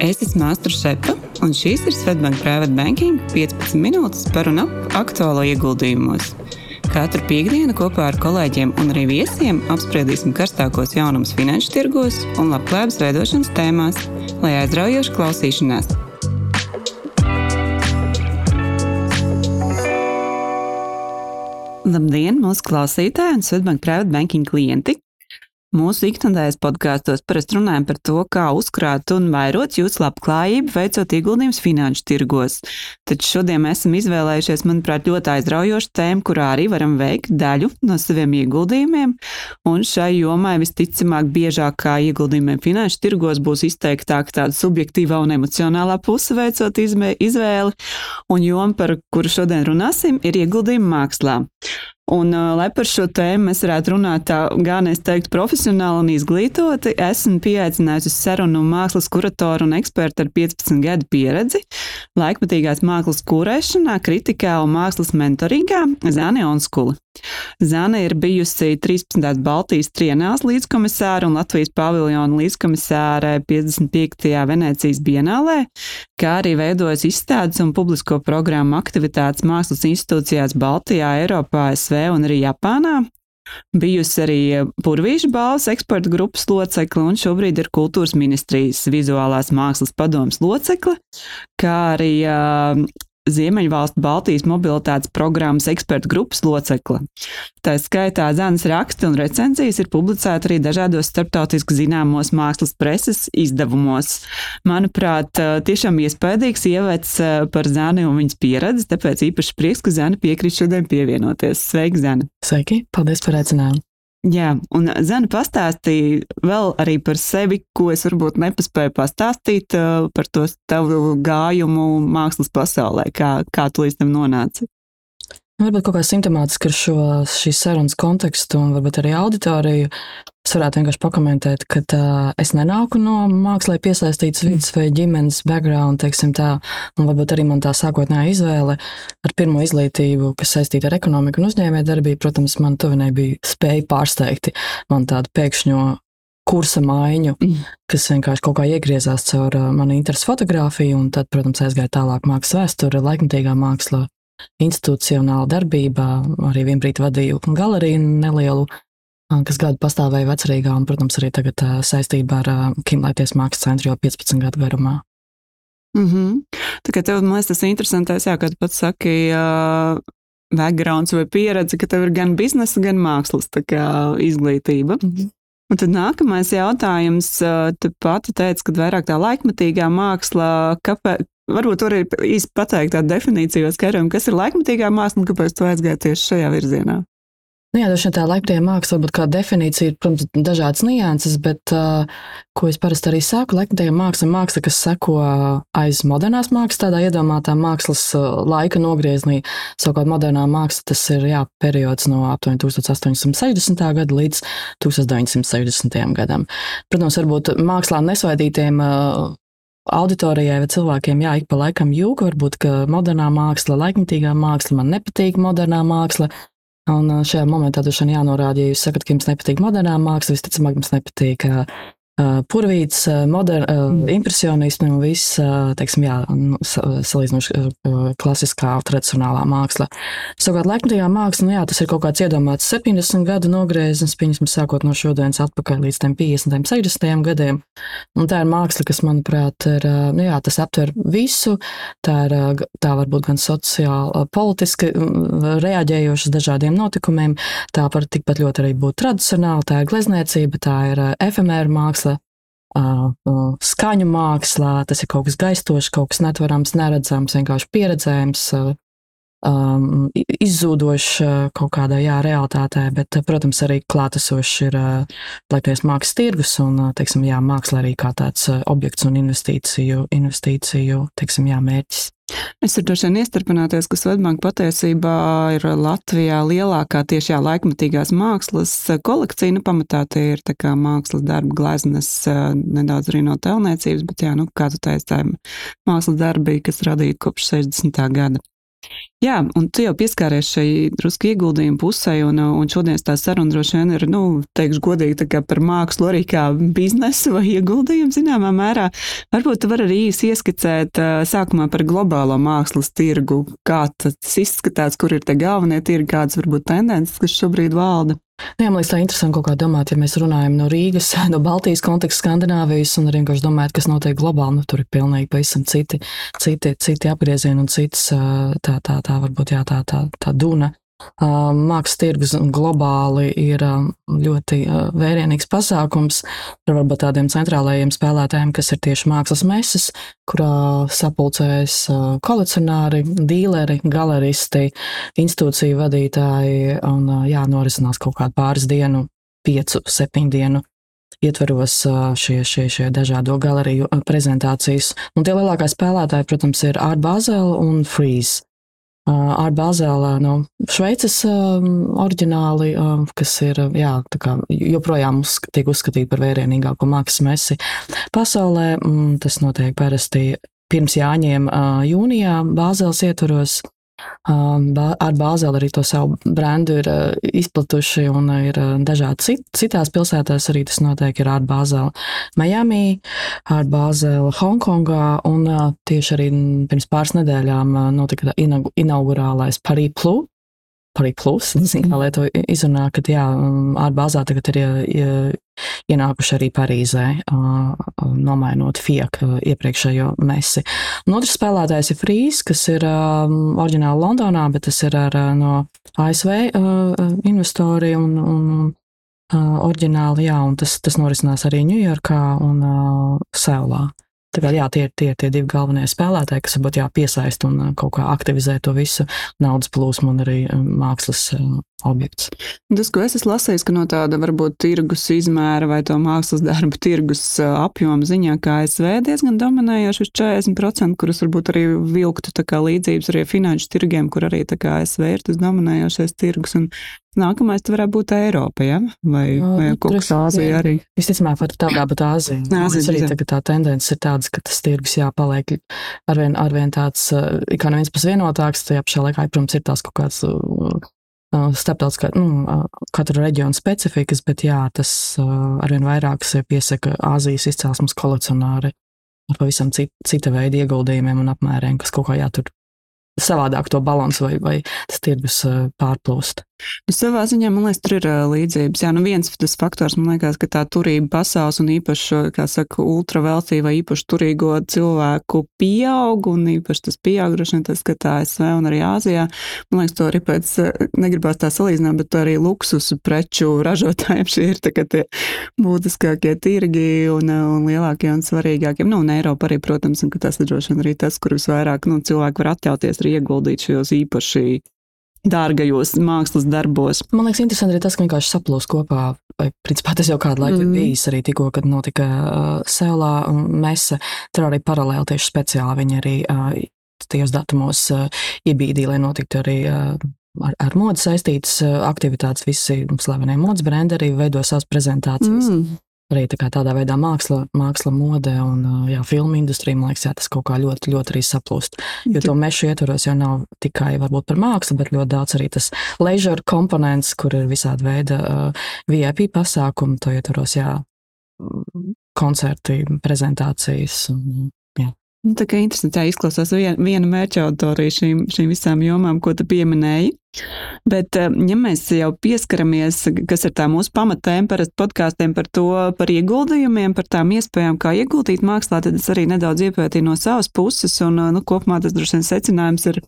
Es esmu Astra Šepa, un šīs ir Svetbank Private Banking 15 minūtes par un ap aktuālo ieguldījumos. Katru piekdienu kopā ar kolēģiem un arī viesiem apspriedīsim karstākos jaunumus finanšu tirgos un labklājības veidošanas tēmās, lai aizraujoši klausīšanās. Labdien, mūsu klausītāji un Svetbank Private Banking klienti! Mūsu ikdienas podkāstos parasti runājam par to, kā uzkrāt un vairot jūsu labklājību, veicot ieguldījumus finanšu tirgos. Taču šodien mēs esam izvēlējušies, manuprāt, ļoti aizraujošu tēmu, kurā arī varam veikt daļu no saviem ieguldījumiem. Un šai jomai visticamāk, biežāk kā ieguldījumiem finanšu tirgos būs izteiktāk tāda subjektīvā un emocionālā puse veicot izvēli. Un joma, par kuru šodien runāsim, ir ieguldījuma mākslā. Un, uh, lai par šo tēmu mēs varētu runāt tā, gan es teiktu, profesionāli un izglītoti, esmu pieaicinājusi sarunu mākslas kuratoru un ekspertu ar 15 gadu pieredzi laikmatīgās mākslas kūrēšanā, kritikā un mākslas mentoringā Zāne Onskuli. Zana ir bijusi 13. Baltijas trienāls līdzkomisāra un Latvijas paviljona līdzkomisāre 55. Venecijas bienālē, kā arī veidojas izstādes un publisko programmu aktivitātes mākslas institūcijās Baltijā, Eiropā, SV un arī Japānā. Bijusi arī Purvīša balvas eksporta grupas locekle un šobrīd ir kultūras ministrijas vizuālās mākslas padomas locekle, kā arī uh, Ziemeļvalstu Baltijas mobilitātes programmas ekspertu grupas locekle. Tā skaitā Zanas raksti un recenzijas ir publicēti arī dažādos starptautiski zināmos mākslas preses izdevumos. Manuprāt, tiešām iespaidīgs ievads par Zani un viņas pieredzi, tāpēc īpaši prieks, ka Zana piekrīt šodien pievienoties. Sveiki, Zana! Sveiki! Paldies par aicinājumu! Jā, un Zana pastāstīja vēl arī par sevi, ko es varbūt nepaspēju pastāstīt par to tavu gājumu mākslas pasaulē, kā, kā tu līdz tam nonāci. Varbūt kaut kā simptomātiski ar šo šīs sarunas kontekstu un varbūt arī auditoriju. Es varētu vienkārši pakomentēt, ka uh, es nenāku no mākslā piesaistītas vidas vai ģimenes background, teiksim tā, un varbūt arī man tā sākotnējā izvēle ar pirmo izglītību, kas saistīta ar ekonomiku un uzņēmē darbību, protams, man tuvinē bija spēja pārsteigti man tādu pēkšņo kursa maiņu, mm. kas vienkārši kaut kā iegriezās caur uh, manu interesi fotografiju, un tad, protams, aizgāja tālāk mākslas vēsture, laikmatīgā māksla, institucionāla darbība. Arī vienbrīd vadīju galeriju nelielu, kas gadu pastāvēja vecrīgā, un, protams, arī tagad saistībā ar Kimlaities mākslas centru jau 15 gadu garumā. Mm -hmm. Tā kā tev, man liekas, tas ir interesantais, jā, kad pats saki, uh, backgrounds vai pieredze, ka tev ir gan biznesa, gan mākslas kā, izglītība. Mm -hmm. Un tad nākamais jautājums, tu pati teici, ka vairāk tā laikmatīgā māksla, kāpēc, Varbūt arī īsti pateikt tādu definīciju, skaidrojumu, kas ir laikmatīgā māksla un kāpēc tu aizgāji tieši šajā virzienā. Nu jā, dažkārt tā laikmatīgā māksla, varbūt kā definīcija, ir, protams, dažādas nianses, bet, uh, ko es parasti arī saku, laikmatīgā māksla ir māksla, kas seko aiz modernās mākslas, tādā iedomātā mākslas laika nogriezienī. Savukārt modernā māksla tas ir jā, periods no aptuveni 1860. gada līdz 1960. gadam. Protams, varbūt mākslā nesvaidītiem uh, auditorijai vai cilvēkiem, jā, ik pa laikam jūka, varbūt, ka modernā māksla, laikmatīgā māksla, man nepatīk modernā māksla. Un šajā momentā droši vien jānorāda, ja jūs sakat, ka jums nepatīk modernā māksla, visticamāk, jums nepatīk purvīts, modern, mm. impresionismi un viss, teiksim, jā, salīdzinoši klasiskā, tradicionālā māksla. Savukārt, laikmatīgā māksla, nu jā, tas ir kaut kāds iedomāts 70 gadu nogrieznis, pieņemsim, sākot no šodienas atpakaļ līdz 50, 60 gadiem. Un tā ir māksla, kas, manuprāt, ir, nu jā, tas aptver visu, tā ir, tā var būt gan sociāli, politiski reaģējošas dažādiem notikumiem, tā var tikpat ļoti arī būt tradicionāla, tā ir glezniecība, tā ir efemēra māksla, skaņu mākslā. Tas ir kaut kas gaistošs, kaut kas netverams, neredzams, vienkārši pieredzējams, um, izzūdošs kaut kādā jā, realitātē, bet, protams, arī klātesošs ir laikties mākslas tirgus un, teiksim, jā, māksla arī kā tāds objekts un investīciju, investīciju teiksim, jā, mērķis. Es varu droši vien iestarpināties, ka Svetbanka patiesībā ir Latvijā lielākā tieši jā, laikmatīgās mākslas kolekcija. Nu, pamatā tie ir mākslas darbi, gleznas, nedaudz arī no telniecības, bet, jā, nu, kā tu teici, tā ir mākslas darbi, kas radīti kopš 60. gada. Jā, un tu jau pieskāries šai drusku ieguldījumu pusē, un, un šodienas tā saruna droši vien ir, nu, teikšu godīgi, par mākslu arī kā biznesu vai ieguldījumu zināmā mērā. Varbūt tu vari arī īsi ieskicēt sākumā par globālo mākslas tirgu, kā tas izskatās, kur ir tie galvenie tirgi, kādas varbūt tendences, kas šobrīd valda. Nu, jā, man liekas, tā ir interesanti kaut kā domāt, ja mēs runājam no Rīgas, no Baltijas konteksta, Skandināvijas un arī vienkārši domājot, kas notiek globāli. Nu, tur ir pilnīgi pavisam citi, citi, citi apgriezieni un cits tā, tā, tā varbūt jā, tā, tā, tā duna. Mākslas tirgus globāli ir ļoti vērienīgs pasākums ar varbūt tādiem centrālajiem spēlētājiem, kas ir tieši mākslas meses, kurā sapulcējas kolekcionāri, dīleri, galeristi, institūciju vadītāji un jā, norisinās kaut kādu pāris dienu, piecu, septiņu dienu ietveros šie, šie, šie dažādo galeriju prezentācijas. Un tie lielākie spēlētāji, protams, ir Art Basel un Freeze. Ar Bāzēlā no Šveices oriģināli, kas ir jā, joprojām uz, tiek uzskatīta par vērienīgāko mākslas mesi pasaulē. Tas notiek parasti pirms Jāņiem jūnijā Bāzēlas ietvaros. Ar Bāzeli arī to savu brendu ir izplatuši un ir dažādi cit, citās pilsētās arī tas notiek. Ir Art Bāzeli Miami, Art Bāzeli Hongkongā un tieši arī pirms pāris nedēļām notika inaugurālais Paris Plus. Paris Plus, nezinu, kā lai to izrunā, ka jā, Art Bāzā tagad ir ienākuši arī Parīzē, nomainot FIAK iepriekšējo mesi. Un otrs spēlētājs ir Frīs, kas ir oriģināli Londonā, bet tas ir ar no ASV investori un, un oriģināli, jā, un tas, tas norisinās arī Ņujorkā un Seulā. Tā kā, jā, tie, tie ir tie divi galvenie spēlētāji, kas varbūt piesaista un kaut kā aktivizē to visu naudas plūsmu un arī mākslas objekts. Tas, ko es esmu lasījis, ka no tāda varbūt tirgus izmēra vai to mākslas darbu tirgus apjoma ziņā, kā ASV diezgan dominējoši uz 40%, kurus varbūt arī vilktu līdzības arī finanšu tirgiem, kur arī ASV ir tas dominējošais tirgus. Un nākamais varētu būt Eiropa, ja? vai, vai kaut kas Āzija arī. Visticamāk, var tā būt Āzija. Āzija arī tagad tā tendence ir tādas, ka tas tirgus jāpaliek arvien, arvien tāds, kā no viens pus vienotāks, tajā pašā laikā, protams, ir tās kaut kāds starptautiskā, nu, katra reģiona specifikas, bet jā, tas arvien vairāk piesaka Āzijas izcelsmes kolekcionāri ar pavisam cita, cita veida ieguldījumiem un apmēriem, kas kaut kā jātur savādāk to balansu vai, vai tas tirgus pārplūst. Nu, savā ziņā man liekas, tur ir līdzības. Jā, nu viens tas faktors, man liekas, ka tā turība pasaules un īpaši, kā saka, ultraveltīva vai īpaši turīgo cilvēku pieaug un īpaši tas pieaug, droši vien tas, ka tā ASV un arī Āzijā, man liekas, to arī pēc, negribās tā salīdzināt, bet arī luksusu preču ražotājiem šie ir tie būtiskākie tirgi un, un lielākie un svarīgākie. Nu, un Eiropa arī, protams, un tas ir droši vien arī tas, kur visvairāk, nu, cilvēki var atļauties arī ieguldīt šajos īpaši dārgajos mākslas darbos. Man liekas, interesanti arī tas, ka vienkārši saplūst kopā. Vai, principā, tas jau kādu laiku mm. bijis arī tikko, kad notika uh, Seulā mese. Tur arī paralēli tieši speciāli viņi arī uh, tajos datumos uh, iebīdīja, lai notiktu arī. Uh, Ar, ar modu saistītas aktivitātes, visi slavenie modes brendi arī veido savas prezentācijas. Mm arī tā tādā veidā māksla, māksla mode un jā, filmu industrija, man liekas, jā, tas kaut kā ļoti, ļoti arī saplūst. Jo to mešu ietvaros jau nav tikai varbūt par mākslu, bet ļoti daudz arī tas leisure komponents, kur ir visādi veidi uh, VIP pasākumi, to ietvaros, jā, koncerti, prezentācijas. Un. Nu, tā kā interesanti izklausās vien, viena mērķa auditorija šīm, šīm visām jomām, ko tu pieminēji. Bet, eh, ja mēs jau pieskaramies, kas ir tā mūsu pamatēma parasti podkāstiem par to, par ieguldījumiem, par tām iespējām, kā ieguldīt mākslā, tad es arī nedaudz iepētīju no savas puses, un nu, kopumā tas droši vien secinājums ir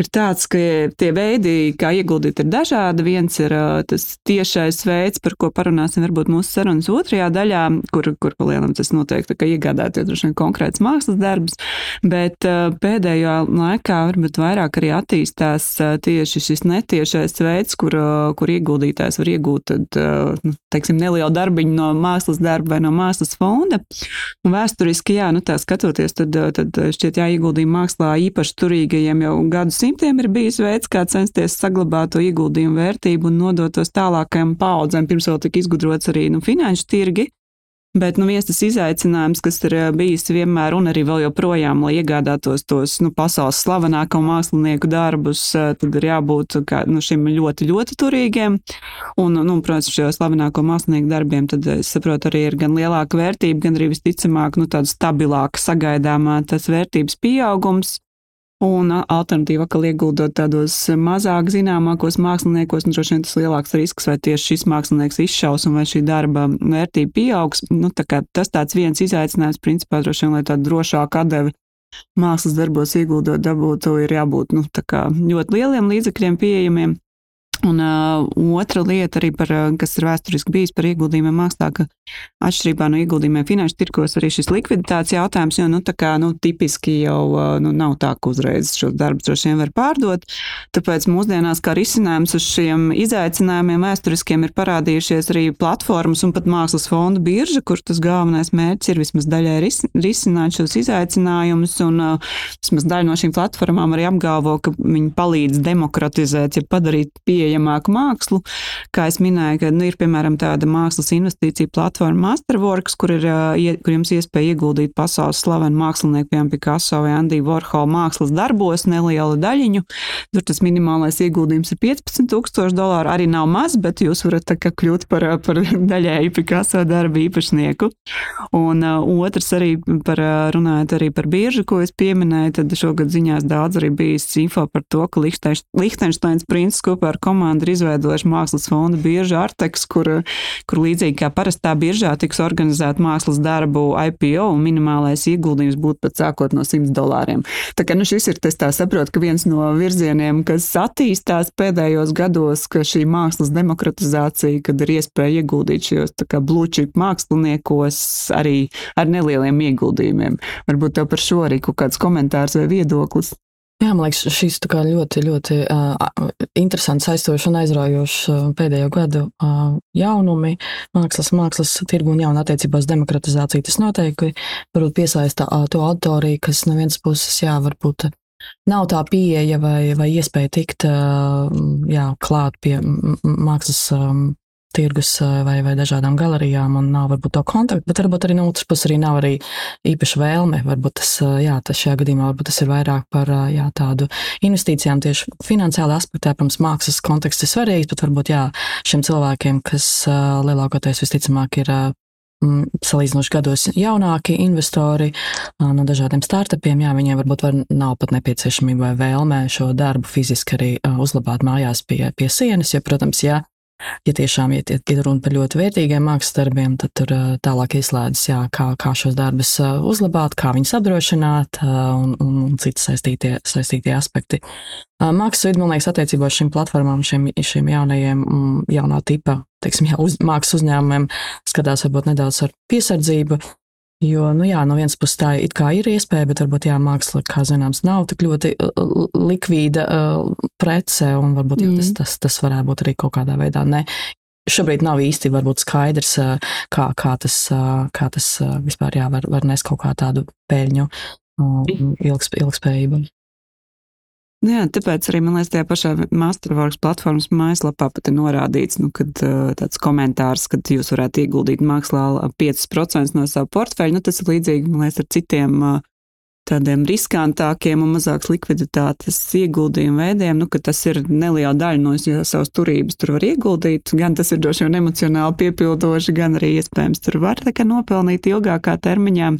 ir tāds, ka tie veidi, kā ieguldīt, ir dažādi. Viens ir tas tiešais veids, par ko parunāsim varbūt mūsu sarunas otrajā daļā, kur, kur palielam tas noteikti, ka iegādāties droši vien konkrēts mākslas darbs, bet pēdējā laikā varbūt vairāk arī attīstās tieši šis netiešais veids, kur, kur ieguldītājs var iegūt, tad, nu, teiksim, nelielu darbiņu no mākslas darba vai no mākslas fonda. Un vēsturiski, jā, nu tā skatoties, tad, tad šķiet jāieguldījumi mākslā īpaši turīgajiem jau gadus simtiem ir bijis veids, kā censties saglabāt to ieguldījumu vērtību un nodot tos tālākajām paudzēm. Pirms vēl tika izgudrots arī nu, finanšu tirgi. Bet nu, viens tas izaicinājums, kas ir bijis vienmēr un arī vēl joprojām, lai iegādātos tos nu, pasaules slavenāko mākslinieku darbus, tad ir jābūt kā, nu, šim ļoti, ļoti turīgiem. Un, nu, protams, šajos slavenāko mākslinieku darbiem, tad es saprotu, arī ir gan lielāka vērtība, gan arī visticamāk, nu, tāda stabilāka sagaidāmā tas vērtības pieaugums. Un alternatīva, ka ieguldot tādos mazāk zināmākos māksliniekos, nu, droši vien tas lielāks risks, vai tieši šis mākslinieks izšaus un vai šī darba vērtība pieaugs. Nu, tā tas tāds viens izaicinājums, principā, droši vien, lai tādu drošāku atdevi mākslas darbos ieguldot dabūtu, ir jābūt nu, ļoti lieliem līdzekļiem pieejamiem. Un uh, otra lieta, par, kas ir vēsturiski bijis par ieguldījumiem mākslā, ka atšķirībā no ieguldījumiem finanšu tirkos arī šis likviditātes jautājums, jo nu, kā nu, tipiski jau nu, nav tā, ka uzreiz šos darbus droši vien var pārdot. Tāpēc mūsdienās kā risinājums uz šiem izaicinājumiem vēsturiskiem ir parādījušies arī platformas un pat mākslas fonda birža, kur tas galvenais mērķis ir vismaz daļai risināt šos izaicinājumus. Un uh, vismaz daļa no šīm platformām arī apgalvo, ka viņi palīdz demokratizēt, ja padarīt pieejamu pieejamāku mākslu. Kā es minēju, ka nu, ir piemēram tāda mākslas investīcija platforma Masterworks, kur, ir, kur jums iespēja ieguldīt pasaules slavenu mākslinieku, piemēram, Picasso vai Andy Warhol mākslas darbos nelielu daļiņu. Tur tas minimālais ieguldījums ir 15,000 dolāru. Arī nav maz, bet jūs varat kļūt par, par daļēju Picasso darbu īpašnieku. Un uh, otrs arī par runājot arī par biežu, ko es pieminēju, tad šogad ziņās daudz arī bijis info par to, ka Lihtenšteins princis kopā ar komandu komanda ir izveidojuši mākslas fondu biežu Arteks, kur, kur līdzīgi kā parastā biržā tiks organizēta mākslas darbu IPO un minimālais ieguldījums būtu pat sākot no 100 dolāriem. Tā kā nu, šis ir tas tā saprot, ka viens no virzieniem, kas attīstās pēdējos gados, ka šī mākslas demokratizācija, kad ir iespēja ieguldīt šajos chip māksliniekos arī ar nelieliem ieguldījumiem. Varbūt tev par šo arī kaut kāds komentārs vai viedoklis. Jā, man liekas, šis ļoti, ļoti uh, interesants, aizstošs un aizraujošs uh, pēdējo gadu uh, jaunumi mākslas, mākslas tirgu un jaunu attiecībās demokratizāciju. Tas noteikti varbūt piesaista uh, to autoriju, kas no vienas puses, jā, varbūt nav tā pieeja vai, vai iespēja tikt uh, jā, klāt pie mākslas um, tirgus vai, vai dažādām galerijām un nav varbūt to kontaktu, bet varbūt arī no otras puses arī nav arī īpaši vēlme. Varbūt tas, jā, tas šajā gadījumā varbūt tas ir vairāk par jā, tādu investīcijām tieši finansiāli aspektā. Protams, mākslas konteksts ir svarīgs, bet varbūt jā, šiem cilvēkiem, kas lielākoties visticamāk ir salīdzinoši gados jaunāki investori no dažādiem startupiem. Jā, viņiem varbūt var, nav pat nepieciešamība vai vēlme šo darbu fiziski arī uzlabāt mājās pie, pie sienas. Jo, protams, ja Ja tiešām iet, iet, iet runa par ļoti vērtīgiem mākslas darbiem, tad tur tālāk izslēdzas, jā, kā, kā šos darbus uzlabāt, kā viņus apdrošināt un, un, un citi saistītie, saistītie aspekti. Mākslas vidi, man liekas, attiecībā uz šīm platformām, šiem, šiem jaunajiem, jaunā tipa, teiksim, jā, uz, mākslas uzņēmumiem skatās varbūt nedaudz ar piesardzību. Jo, nu jā, no vienas puses tā ir iespēja, bet varbūt jā, māksla, kā zināms, nav tik ļoti likvīda uh, prece, un varbūt mm. tas, tas, tas varētu būt arī kaut kādā veidā ne. Šobrīd nav īsti skaidrs, kā, kā tas, kā tas vispār jā, var, var nest kaut kā tādu peļņu ilgs, ilgspējību. Nu jā, tāpēc arī man liekas, tajā pašā Masterworks platformas mājaslapā pat ir norādīts, nu, kad tāds komentārs, ka jūs varētu ieguldīt mākslā 5% no savu portfeļu. Nu, tas ir līdzīgi, man liekas, ar citiem tādiem riskantākiem un mazāks likviditātes ieguldījumu veidiem, nu, ka tas ir neliela daļa no savas turības, tur var ieguldīt. Gan tas ir droši vien emocionāli piepildoši, gan arī iespējams tur var nopelnīt ilgākā termiņā.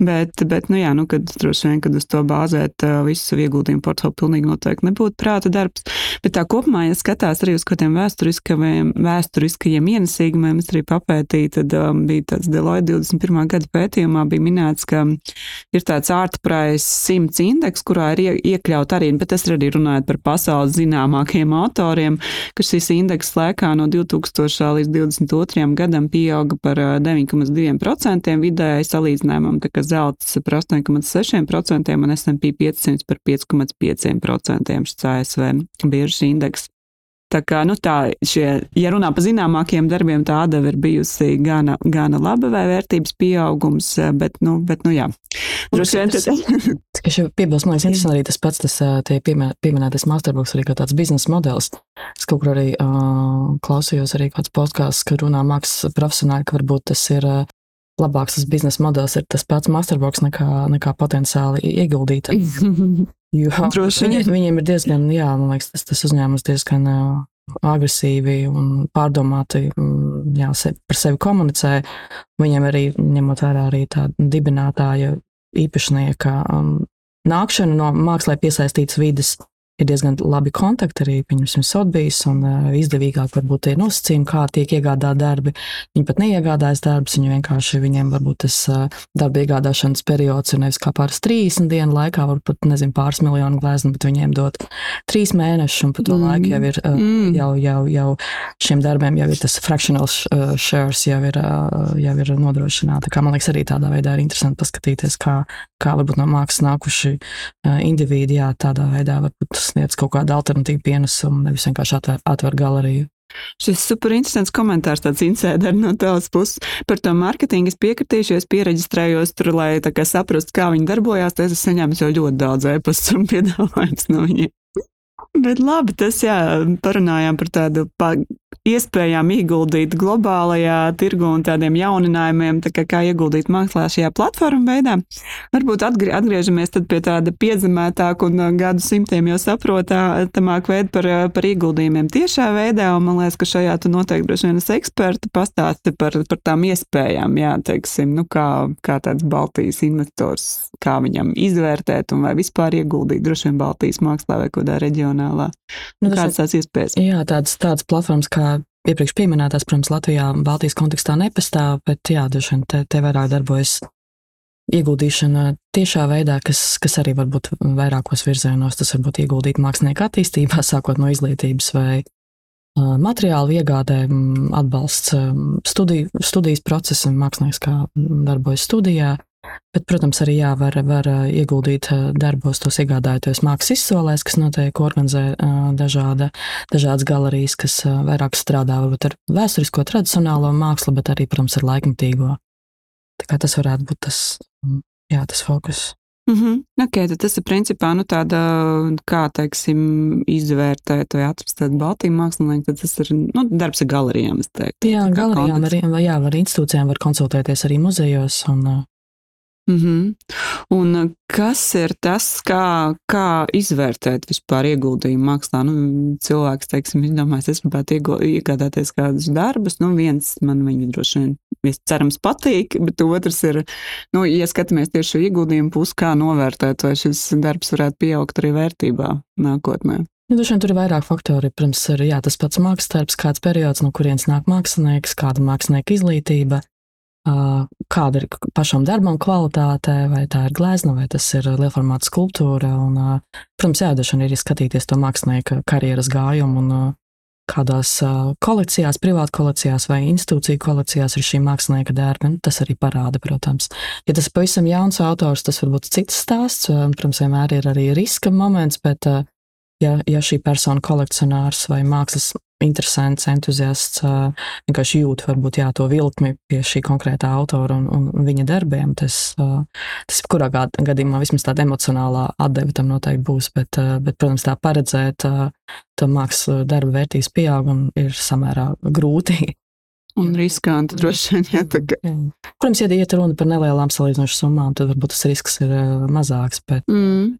Bet, bet nu jā, nu, kad droši vien, kad uz to bāzēt uh, visu savu ieguldījumu portfeli, pilnīgi noteikti nebūtu prāta darbs. Bet tā kopumā, ja skatās arī uz kādiem vēsturiskajiem, vēsturiskajiem ienesīgumiem, es arī papētīju, tad um, bija tāds Deloitte 21. gada pētījumā bija minēts, ka ir tāds ārtprais simts indeks, kurā ir iekļaut arī, bet tas ir arī runājot par pasaules zināmākiem autoriem, ka šis indeks laikā no 2000 līdz 2022. gadam pieauga par 9,2% vidēji salīdzinājumam tā kā zelts par 8,6% un S&P 500 par 5,5% šis ASV biežas indeks. Tā kā, nu tā, šie, ja runā par zināmākiem darbiem, tā atdeve ir bijusi gana, gana laba vai vērtības pieaugums, bet, nu, bet, nu jā. Droši vien, tas, ka šī piebilst, man liekas, interesanti arī tas pats, tas tie pieminētais masterbox arī kā tāds biznesa modelis. Es kaut kur arī uh, klausījos arī kāds podkāsts, ka runā mākslas profesionāli, ka varbūt tas ir uh, labāks tas biznesa modelis ir tas pats masterbox nekā, nekā potenciāli ieguldīt. Jo viņi, viņiem ir diezgan, jā, man liekas, tas, tas uzņēmums diezgan agresīvi un pārdomāti jā, se, par sevi komunicē. Viņiem arī, ņemot vērā arī tādu dibinātāja īpašnieka um, nākšanu no mākslā piesaistītas vidas, ir diezgan labi kontakti arī viņam Sotbijs un uh, izdevīgāk varbūt ir nosacījumi, kā tiek iegādāti darbi. Viņi pat neiegādājas darbus, viņi vienkārši viņiem varbūt tas uh, darba iegādāšanas periods ir nevis kā pāris 30 dienu laikā, varbūt nezinu, pāris miljonu gleznu, bet viņiem dot trīs mēnešus un pa to mm. laiku jau ir uh, mm. jau, jau, jau šiem darbiem jau ir tas fractional shares jau ir, jau ir nodrošināta. Kā man liekas, arī tādā veidā ir interesanti paskatīties, kā, kā varbūt no mākslas nākuši individi, jā, tādā veidā varbūt sniedz kaut kādu alternatīvu pienesumu, nevis vienkārši atver, atver galeriju. Šis super interesants komentārs, tāds insēders no tavas puses par to mārketingu. Es piekritīšu, es pieregistrējos tur, lai saprastu, kā viņi darbojās. Es esmu saņēmis jau ļoti daudz e-pastu un piedāvājumus no viņiem. Bet labi, tas jā, parunājām par tādu pa, iespējām ieguldīt globālajā tirgu un tādiem jauninājumiem, tā kā, kā ieguldīt mākslā šajā platformu veidā. Varbūt atgrie, atgriežamies pie tāda piezemētāka un uh, gadu simtiem jau saprotamāk veida par, uh, par ieguldījumiem tiešā veidā, un man liekas, ka šajā tu noteikti droši vien esi eksperti pastāsti par, par tām iespējām, jā, teiksim, nu kā, kā tāds Baltijas investors, kā viņam izvērtēt un vai vispār ieguldīt droši vien Baltijas mākslā vai kādā reģionālā. Nu, Kādas tās iespējas? Jā, tādas, tādas platformas kā iepriekš minētās, protams, Latvijā, Baltijas kontekstā nepastāv, bet jā, dažs vien te, te vairāk darbojas ieguldīšana tiešā veidā, kas, kas arī var būt vairākos virzienos. Tas var būt ieguldīt mākslinieku attīstībā, sākot no izglītības vai materiālu iegādē, atbalsts studiju, studijas procesam, mākslinieks kā darbojas studijā. Bet, protams, arī jā, var, var ieguldīt darbos, tos iegādājoties mākslas izsolēs, kas noteikti organizē dažāda, dažādas galerijas, kas vairāk strādā varbūt ar vēsturisko, tradicionālo mākslu, bet arī, protams, ar laikmatīgo. Tā kā tas varētu būt tas, jā, tas fokus. Mm -hmm. okay, tas ir principā nu, tāda, kā teiksim, izvērtēt vai atrast Baltijas mākslinieku. Tas ir nu, darbs ar galerijām. Jā, galerijām arī, jā, ar institūcijām var konsultēties arī muzejos. Un, Mm -hmm. Un uh, kas ir tas, kā, kā izvērtēt vispār ieguldījumu mākslā? Nu, cilvēks, teiksim, izdomājis, es gribētu iegādāties kādus darbus. Nu, viens man viņa droši vien, cerams, patīk, bet otrs ir, nu, ja skatāmies tieši šo ieguldījumu pusi, kā novērtēt, vai šis darbs varētu pieaugt arī vērtībā nākotnē. Nu, Dažiem tur ir vairāk faktori. Pirms ir jā, tas pats mākslas darbs, kāds periods, no kurienes nāk mākslinieks, kāda mākslinieka izglītība, kāda ir pašam darbam kvalitāte, vai tā ir glezna, vai tas ir lielformāta skulptūra. Un, protams, jādažana ir skatīties to mākslinieka karjeras gājumu un kādās kolekcijās, privātu kolekcijās vai institūciju kolekcijās ir šī mākslinieka darbi. Nu, tas arī parāda, protams. Ja tas ir pavisam jauns autors, tas var būt cits stāsts. Protams, vienmēr ir arī riska moments, bet ja, ja šī persona kolekcionārs vai mākslas interesants, entuziasts, vienkārši jūt varbūt jā, to vilkmi pie šī konkrētā autora un, un viņa darbiem. Tas, tas kurā gadījumā vismaz tāda emocionālā atdeve tam noteikti būs, bet, bet protams, tā paredzēt to mākslas darba vērtības pieaugumu ir samērā grūti. Un riskanti droši vien. Jā, tā, ka... Protams, ja iet runa par nelielām salīdzinošām summām, tad varbūt tas risks ir mazāks. Bet... Mm.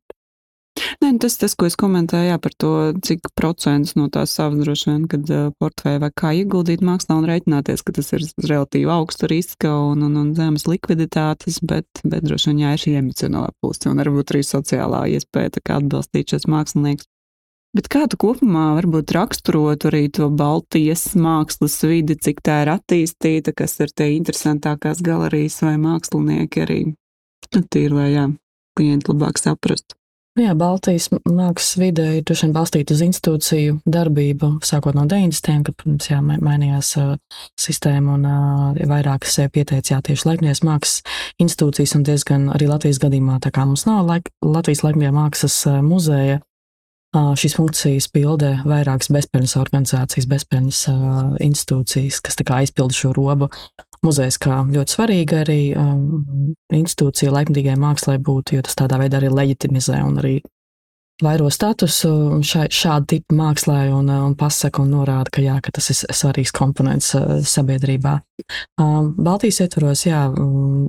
Nē, nu, tas, tas, ko es komentēju jā, par to, cik procents no tās savas droši vien, kad portfeļa vai kā ieguldīt mākslā un reiķināties, ka tas ir relatīvi augsta riska un, un, un zemes likviditātes, bet, bet droši vien jā, ir šī emocionālā puse un varbūt arī sociālā iespēja atbalstīt šos māksliniekus. Bet kā tu kopumā varbūt raksturotu arī to Baltijas mākslas vidi, cik tā ir attīstīta, kas ir tie interesantākās galerijas vai mākslinieki arī? Nu, tīri, lai jā, klienti labāk saprastu. Nu jā, Baltijas mākslas vide ir droši vien balstīta uz institūciju darbību, sākot no 90. kad, protams, jā, mainījās uh, sistēma un uh, vairāk sev pieteicā tieši laiknieks mākslas institūcijas un diezgan arī Latvijas gadījumā, tā kā mums nav laik, Latvijas laiknieks mākslas uh, muzeja, šīs funkcijas pildē vairākas bezpēļņas organizācijas, bezpēļņas uh, institūcijas, kas aizpilda šo robu muzejs kā ļoti svarīga arī um, institūcija laikmatīgai mākslai būtu, jo tas tādā veidā arī leģitimizē un arī vairo statusu šai, šāda tipa mākslā un, un pasaka un norāda, ka, jā, ka tas ir svarīgs komponents sabiedrībā. Baltijas ietvaros, jā,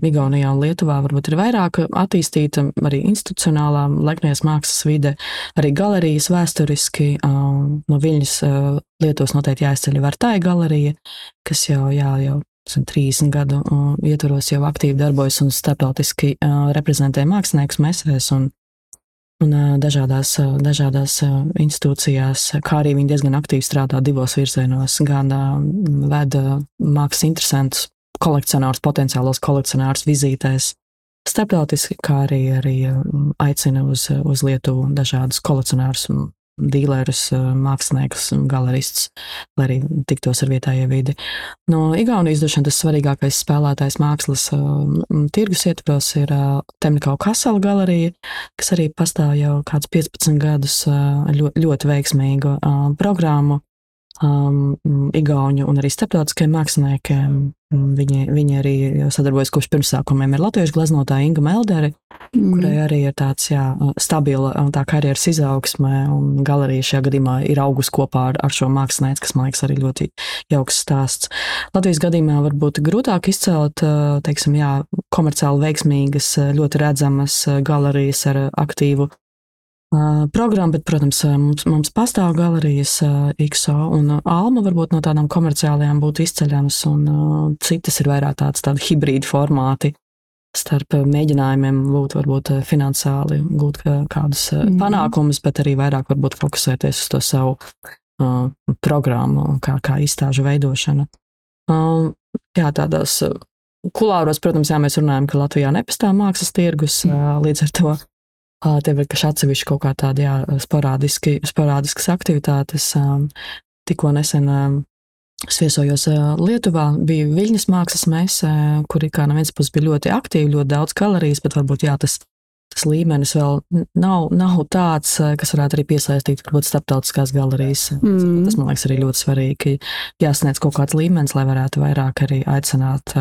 Igaunijā un Lietuvā varbūt ir vairāk attīstīta arī institucionālā leknijas mākslas vide, arī galerijas vēsturiski. No Viļņas Lietuvas noteikti jāizceļ Vērtāja galerija, kas jau, jā, jau 30 gadu ietvaros jau aktīvi darbojas un starptautiski reprezentē māksliniekus mesēs un un dažādās, dažādās institūcijās, kā arī viņi diezgan aktīvi strādā divos virzienos. Gan veda mākslas interesantus kolekcionārus, potenciālos kolekcionārus vizītēs starptautiski, kā arī, arī aicina uz, uz Lietuvu dažādus kolekcionārus dīlerus, eh, māksliniekus, galeristus, lai arī tiktos ar vietējo vidi. No Igaunijas droši vien tas svarīgākais spēlētājs mākslas uh, tirgus ietvaros ir uh, Temnikau Kasela galerija, kas arī pastāv jau kādus 15 gadus ļoti, ļoti veiksmīgu programmu um, Igaunu un arī starptautiskiem māksliniekiem. Viņi, viņi arī sadarbojas kopš pirmsākumiem ar latviešu gleznotāju Ingu Melderi, mm. kurai arī ir tāds jā, stabila tā karjeras izaugsme, un galerija šajā gadījumā ir augus kopā ar, ar šo mākslinieci, kas man liekas arī ļoti jauks stāsts. Latvijas gadījumā varbūt grūtāk izcelt, teiksim, jā, komerciāli veiksmīgas, ļoti redzamas galerijas ar aktīvu programma, bet, protams, mums, mums pastāv galerijas XO un Alma varbūt no tādām komerciālajām būtu izceļamas, un citas ir vairāk tāds tādi hibrīdi formāti starp mēģinājumiem būt varbūt finansiāli, gūt kādus mm. panākumus, bet arī vairāk varbūt fokusēties uz to savu uh, programmu, kā, kā izstāžu veidošana. Uh, jā, tādās kulāros, protams, jā, mēs runājam, ka Latvijā nepastāv mākslas tirgus, uh, līdz ar to Tev ir kas atsevišķi kaut kā tādi jā, sporādiski, sporādiskas aktivitātes. Tikko nesen es viesojos Lietuvā, bija Viļņas mākslas mēsē, kur kā no vienas puses bija ļoti aktīvi, ļoti daudz kalorijas, bet varbūt jā, tas, tas līmenis vēl nav, nav tāds, kas varētu arī piesaistīt varbūt starptautiskās galerijas. Mm. Tas man liekas arī ļoti svarīgi, jāsniedz kaut kāds līmenis, lai varētu vairāk arī aicināt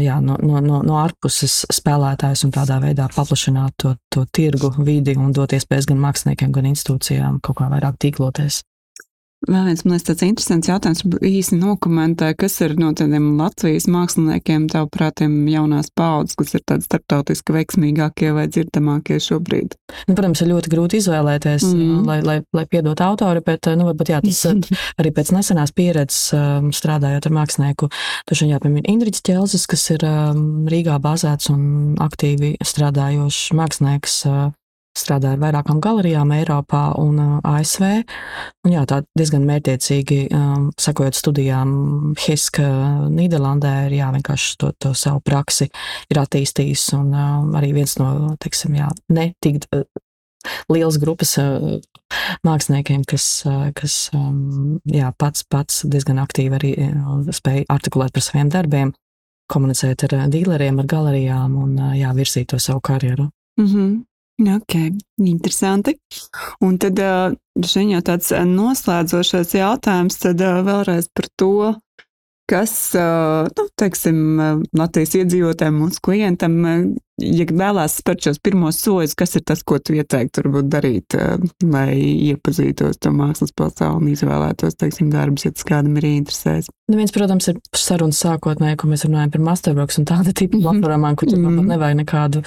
jā, no, no, no, no ārpuses spēlētājs un tādā veidā paplašināt to, to tirgu, vidi un dot iespējas gan māksliniekiem, gan institūcijām kaut kā vairāk tīkloties. Vēl viens, man liekas, tāds interesants jautājums, īsi nokomentē, kas ir no tādiem Latvijas māksliniekiem, tavuprāt, jaunās paudzes, kas ir tādi starptautiski veiksmīgākie vai dzirdamākie šobrīd? Nu, protams, ir ļoti grūti izvēlēties, mm. lai, lai, lai piedot autori, bet, nu, varbūt jā, tas arī pēc nesenās pieredzes strādājot ar mākslinieku, taču jāpiemina Indriķis Ķelzis, kas ir Rīgā bāzēts un aktīvi strādājošs mākslinieks strādāju ar vairākām galerijām Eiropā un ASV. Un jā, tā diezgan mērķiecīgi um, sakojot studijām, Hiska Nīderlandē ir jā, vienkārši to, to savu praksi ir attīstījis. Un um, arī viens no, teiksim, jā, ne tik uh, liels grupas uh, māksliniekiem, kas, uh, kas um, jā, pats, pats diezgan aktīvi arī spēja artikulēt par saviem darbiem, komunicēt ar dīleriem, ar galerijām un jā, virzīt to savu karjeru. Mm -hmm. Ok, interesanti. Un tad šeit jau tāds noslēdzošais jautājums, tad vēlreiz par to, kas, nu, teiksim, Latvijas iedzīvotājiem, mūsu klientam, ja vēlās spērt šos pirmos soļus, kas ir tas, ko tu ieteiktu varbūt darīt, lai iepazītos to mākslas pasauli un izvēlētos, teiksim, darbus, ja tas kādam ir interesēs? Nu, viens, protams, ir sarunas sākotnēji, ko mēs runājam par masterworks un tāda tipa mhm. platformām, kur mm -hmm. nevajag nekādu,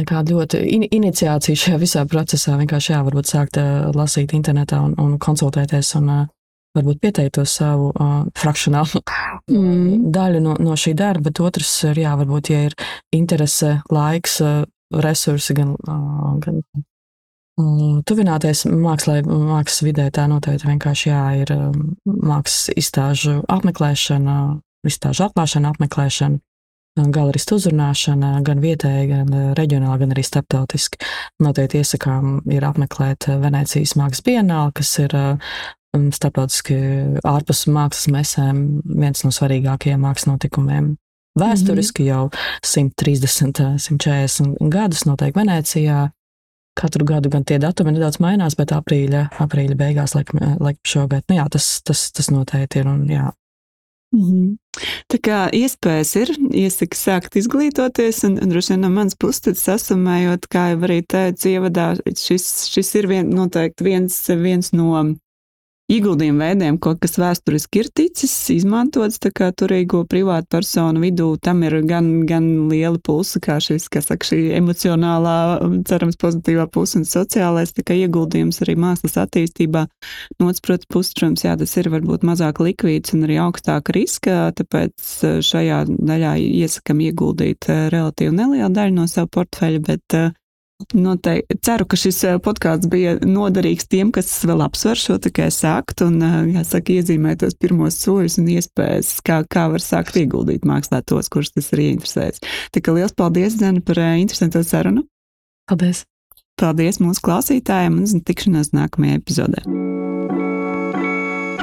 nekādu ļoti in iniciāciju šajā visā procesā. Vienkārši jā, varbūt sākt lasīt internetā un, un konsultēties un varbūt pieteikt to savu uh, frakcionālu mm. daļu no, no šī darba, bet otrs ir, jā, varbūt, ja ir interese, laiks, uh, resursi, gan, uh, gan uh, tuvināties mākslā, mākslas vidē, tā noteikti vienkārši jā, ir um, mākslas izstāžu apmeklēšana, izstāžu atklāšana, apmeklēšana. Galeristu uzrunāšana gan vietēji, gan reģionāli, gan arī starptautiski. Noteikti iesakām ir apmeklēt Venecijas mākslas bienāli, kas ir starptautiski ārpus mākslas mesēm viens no svarīgākajiem mākslas notikumiem. Vēsturiski mm -hmm. jau 130, 140 gadus notiek Venecijā. Katru gadu gan tie datumi nedaudz mainās, bet aprīļa, aprīļa beigās, laikam, laikam šogad, nu jā, tas, tas, tas noteikti ir. Un, jā, Mhm. Tā kā iespējas ir, iesaka sākt izglītoties, un, un droši vien no manas puses sasumējot, kā jau arī teicu ievadā, šis, šis ir vien, noteikti viens, viens no ieguldījumu veidiem, kaut kas vēsturiski ir ticis izmantots, turīgo privātu personu vidū tam ir gan, gan liela pulsa, kā šis, saka, šī emocionālā, cerams, pozitīvā puse un sociālais, ieguldījums arī mākslas attīstībā. No otras puses, protams, jā, tas ir varbūt mazāk likvīds un arī augstāka riska, tāpēc eh, šajā daļā iesakam ieguldīt eh, relatīvi nelielu daļu no savu portfeļa, bet uh, Noteikti. Ceru, ka šis eh, podkāsts bija noderīgs tiem, kas vēl apsver šo tikai sākt un, eh, jāsaka, iezīmēt tos pirmos soļus un iespējas, kā, kā var sākt ieguldīt mākslā tos, kurus tas ir interesēs. Tā kā liels paldies, Zena, par eh, interesanto sarunu. Paldies! Paldies mūsu klausītājiem un tikšanos nākamajā epizodē.